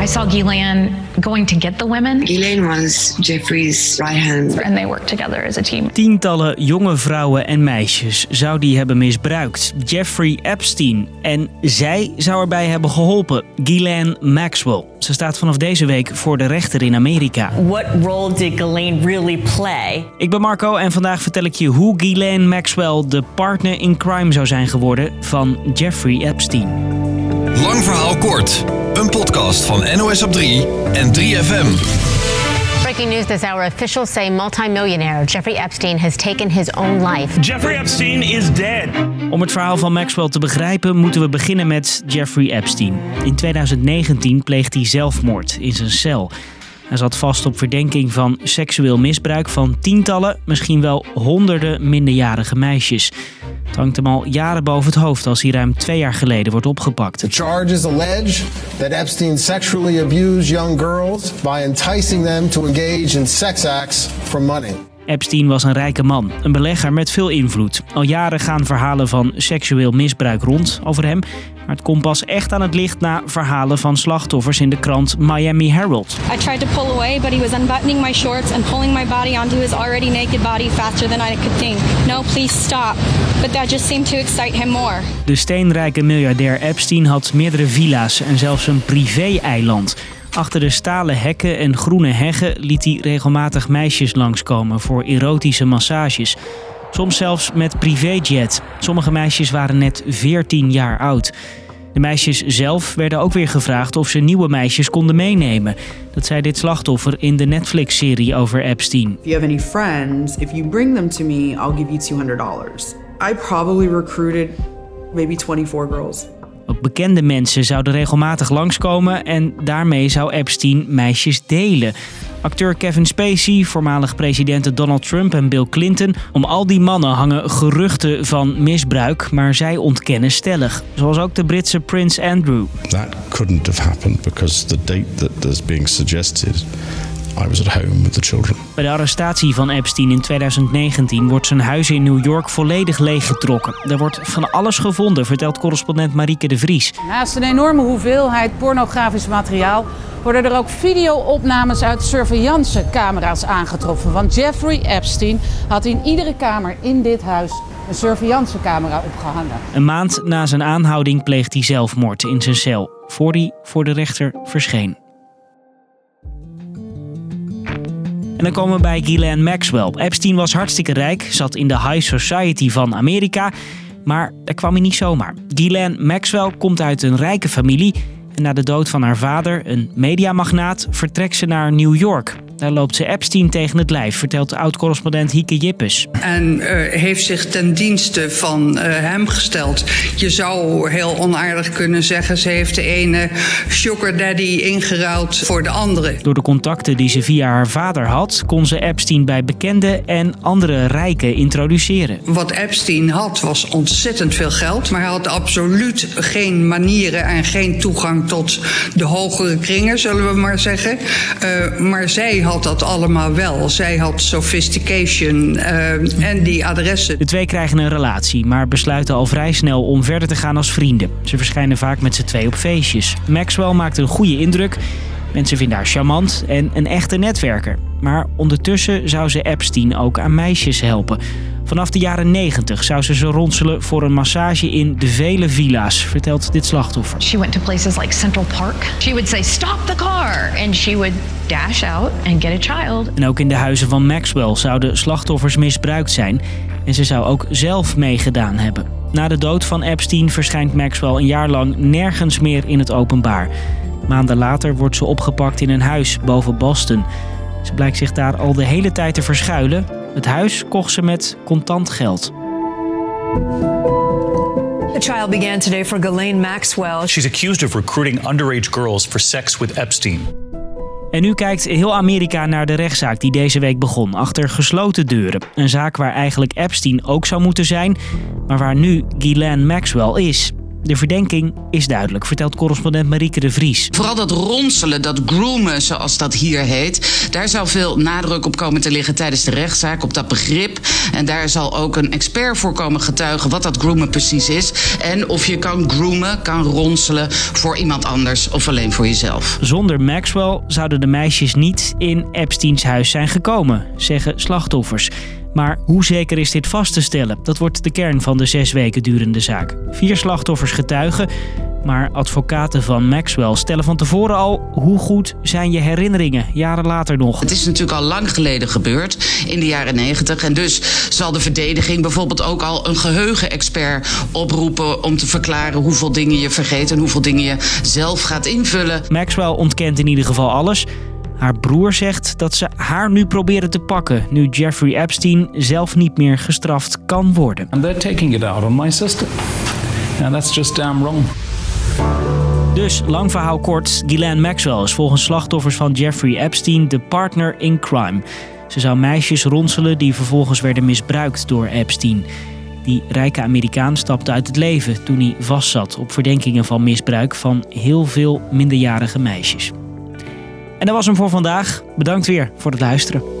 I saw Ghislaine going to get the women. Elaine was Jeffrey's right hand. And they worked together as a team. Tientallen jonge vrouwen en meisjes zou die hebben misbruikt. Jeffrey Epstein. En zij zou erbij hebben geholpen. Ghislaine Maxwell. Ze staat vanaf deze week voor de rechter in Amerika. What role did Ghislaine really play? Ik ben Marco en vandaag vertel ik je hoe Ghislaine Maxwell de partner in crime zou zijn geworden van Jeffrey Epstein. Lang verhaal kort. Een podcast van NOS op 3 en 3FM. Breaking news this hour officials say multimillionaire Jeffrey Epstein has taken his own life. Jeffrey Epstein is dead. Om het verhaal van Maxwell te begrijpen moeten we beginnen met Jeffrey Epstein. In 2019 pleegt hij zelfmoord in zijn cel. Hij zat vast op verdenking van seksueel misbruik van tientallen, misschien wel honderden minderjarige meisjes. Het hangt hem al jaren boven het hoofd als hij ruim twee jaar geleden wordt opgepakt. The charges allege that Epstein sexually abused young girls by enticing them to engage in sex acts for money. Epstein was een rijke man, een belegger met veel invloed. Al jaren gaan verhalen van seksueel misbruik rond over hem. Maar het komt pas echt aan het licht na verhalen van slachtoffers in de krant Miami Herald. I tried to pull away, but he was unbuttoning my shorts and pulling my body onto his already naked body faster than I could think. No, please stop. But that just seemed to excite him more. De steenrijke miljardair Epstein had meerdere villa's en zelfs een privé-eiland. Achter de stalen hekken en groene heggen liet hij regelmatig meisjes langskomen voor erotische massages. Soms zelfs met privéjet. Sommige meisjes waren net 14 jaar oud. De meisjes zelf werden ook weer gevraagd of ze nieuwe meisjes konden meenemen. Dat zei dit slachtoffer in de Netflix-serie over Epstein. If you have any friends, if you bring them to me, I'll give you $200. I probably recruited maybe 24 girls. Ook bekende mensen zouden regelmatig langskomen en daarmee zou Epstein meisjes delen. Acteur Kevin Spacey, voormalig presidenten Donald Trump en Bill Clinton. Om al die mannen hangen geruchten van misbruik, maar zij ontkennen stellig. Zoals ook de Britse prins Andrew. That couldn't have happened because the date that is being suggested I was at home with the children. Bij de arrestatie van Epstein in 2019 wordt zijn huis in New York volledig leeggetrokken. Er wordt van alles gevonden, vertelt correspondent Marieke de Vries. Naast een enorme hoeveelheid pornografisch materiaal worden er ook videoopnames uit surveillancecamera's aangetroffen. Want Jeffrey Epstein had in iedere kamer in dit huis een surveillancecamera opgehangen. Een maand na zijn aanhouding pleegt hij zelfmoord in zijn cel, voor hij voor de rechter verscheen. En dan komen we bij Ghislaine Maxwell. Epstein was hartstikke rijk, zat in de high society van Amerika. Maar daar kwam hij niet zomaar. Ghislaine Maxwell komt uit een rijke familie. En na de dood van haar vader, een mediamagnaat, vertrekt ze naar New York. Daar loopt ze Epstein tegen het lijf, vertelt oud-correspondent Hieke Jippes. En uh, heeft zich ten dienste van uh, hem gesteld. Je zou heel onaardig kunnen zeggen, ze heeft de ene sugar daddy ingeruild voor de andere. Door de contacten die ze via haar vader had, kon ze Epstein bij bekende en andere rijken introduceren. Wat Epstein had, was ontzettend veel geld, maar hij had absoluut geen manieren en geen toegang tot de hogere kringen, zullen we maar zeggen. Uh, maar zij had dat allemaal wel. Zij had sophistication uh, en die adressen. De twee krijgen een relatie, maar besluiten al vrij snel om verder te gaan als vrienden. Ze verschijnen vaak met z'n twee op feestjes. Maxwell maakt een goede indruk. Mensen vinden haar charmant en een echte netwerker. Maar ondertussen zou ze Epstein ook aan meisjes helpen. Vanaf de jaren 90 zou ze ze ronselen voor een massage in de vele villa's, vertelt dit slachtoffer. She went to places like Central Park. She would say stop the car and she would dash out and get a child. En ook in de huizen van Maxwell zouden slachtoffers misbruikt zijn en ze zou ook zelf meegedaan hebben. Na de dood van Epstein verschijnt Maxwell een jaar lang nergens meer in het openbaar. Maanden later wordt ze opgepakt in een huis boven Boston. Ze blijkt zich daar al de hele tijd te verschuilen. Het huis kocht ze met contant geld. The trial began today for Ghislaine Maxwell. She's accused of recruiting underage girls for sex with Epstein. En nu kijkt heel Amerika naar de rechtszaak die deze week begon, achter gesloten deuren. Een zaak waar eigenlijk Epstein ook zou moeten zijn, maar waar nu Ghislaine Maxwell is. De verdenking is duidelijk, vertelt correspondent Marieke de Vries. Vooral dat ronselen, dat groomen, zoals dat hier heet, daar zal veel nadruk op komen te liggen tijdens de rechtszaak, op dat begrip. En daar zal ook een expert voor komen getuigen wat dat groomen precies is. En of je kan groomen, kan ronselen voor iemand anders of alleen voor jezelf. Zonder Maxwell zouden de meisjes niet in Epsteins huis zijn gekomen, zeggen slachtoffers. Maar hoe zeker is dit vast te stellen? Dat wordt de kern van de zes weken durende zaak. Vier slachtoffers getuigen, maar advocaten van Maxwell stellen van tevoren al hoe goed zijn je herinneringen, jaren later nog. Het is natuurlijk al lang geleden gebeurd, in de jaren negentig. En dus zal de verdediging bijvoorbeeld ook al een geheugenexpert oproepen om te verklaren hoeveel dingen je vergeet en hoeveel dingen je zelf gaat invullen. Maxwell ontkent in ieder geval alles. Haar broer zegt dat ze haar nu proberen te pakken, nu Jeffrey Epstein zelf niet meer gestraft kan worden. And they're taking it out on my sister. And that's just damn wrong. Dus, lang verhaal kort, Ghislaine Maxwell is volgens slachtoffers van Jeffrey Epstein de partner in crime. Ze zou meisjes ronselen die vervolgens werden misbruikt door Epstein. Die rijke Amerikaan stapte uit het leven toen hij vastzat op verdenkingen van misbruik van heel veel minderjarige meisjes. En dat was hem voor vandaag. Bedankt weer voor het luisteren.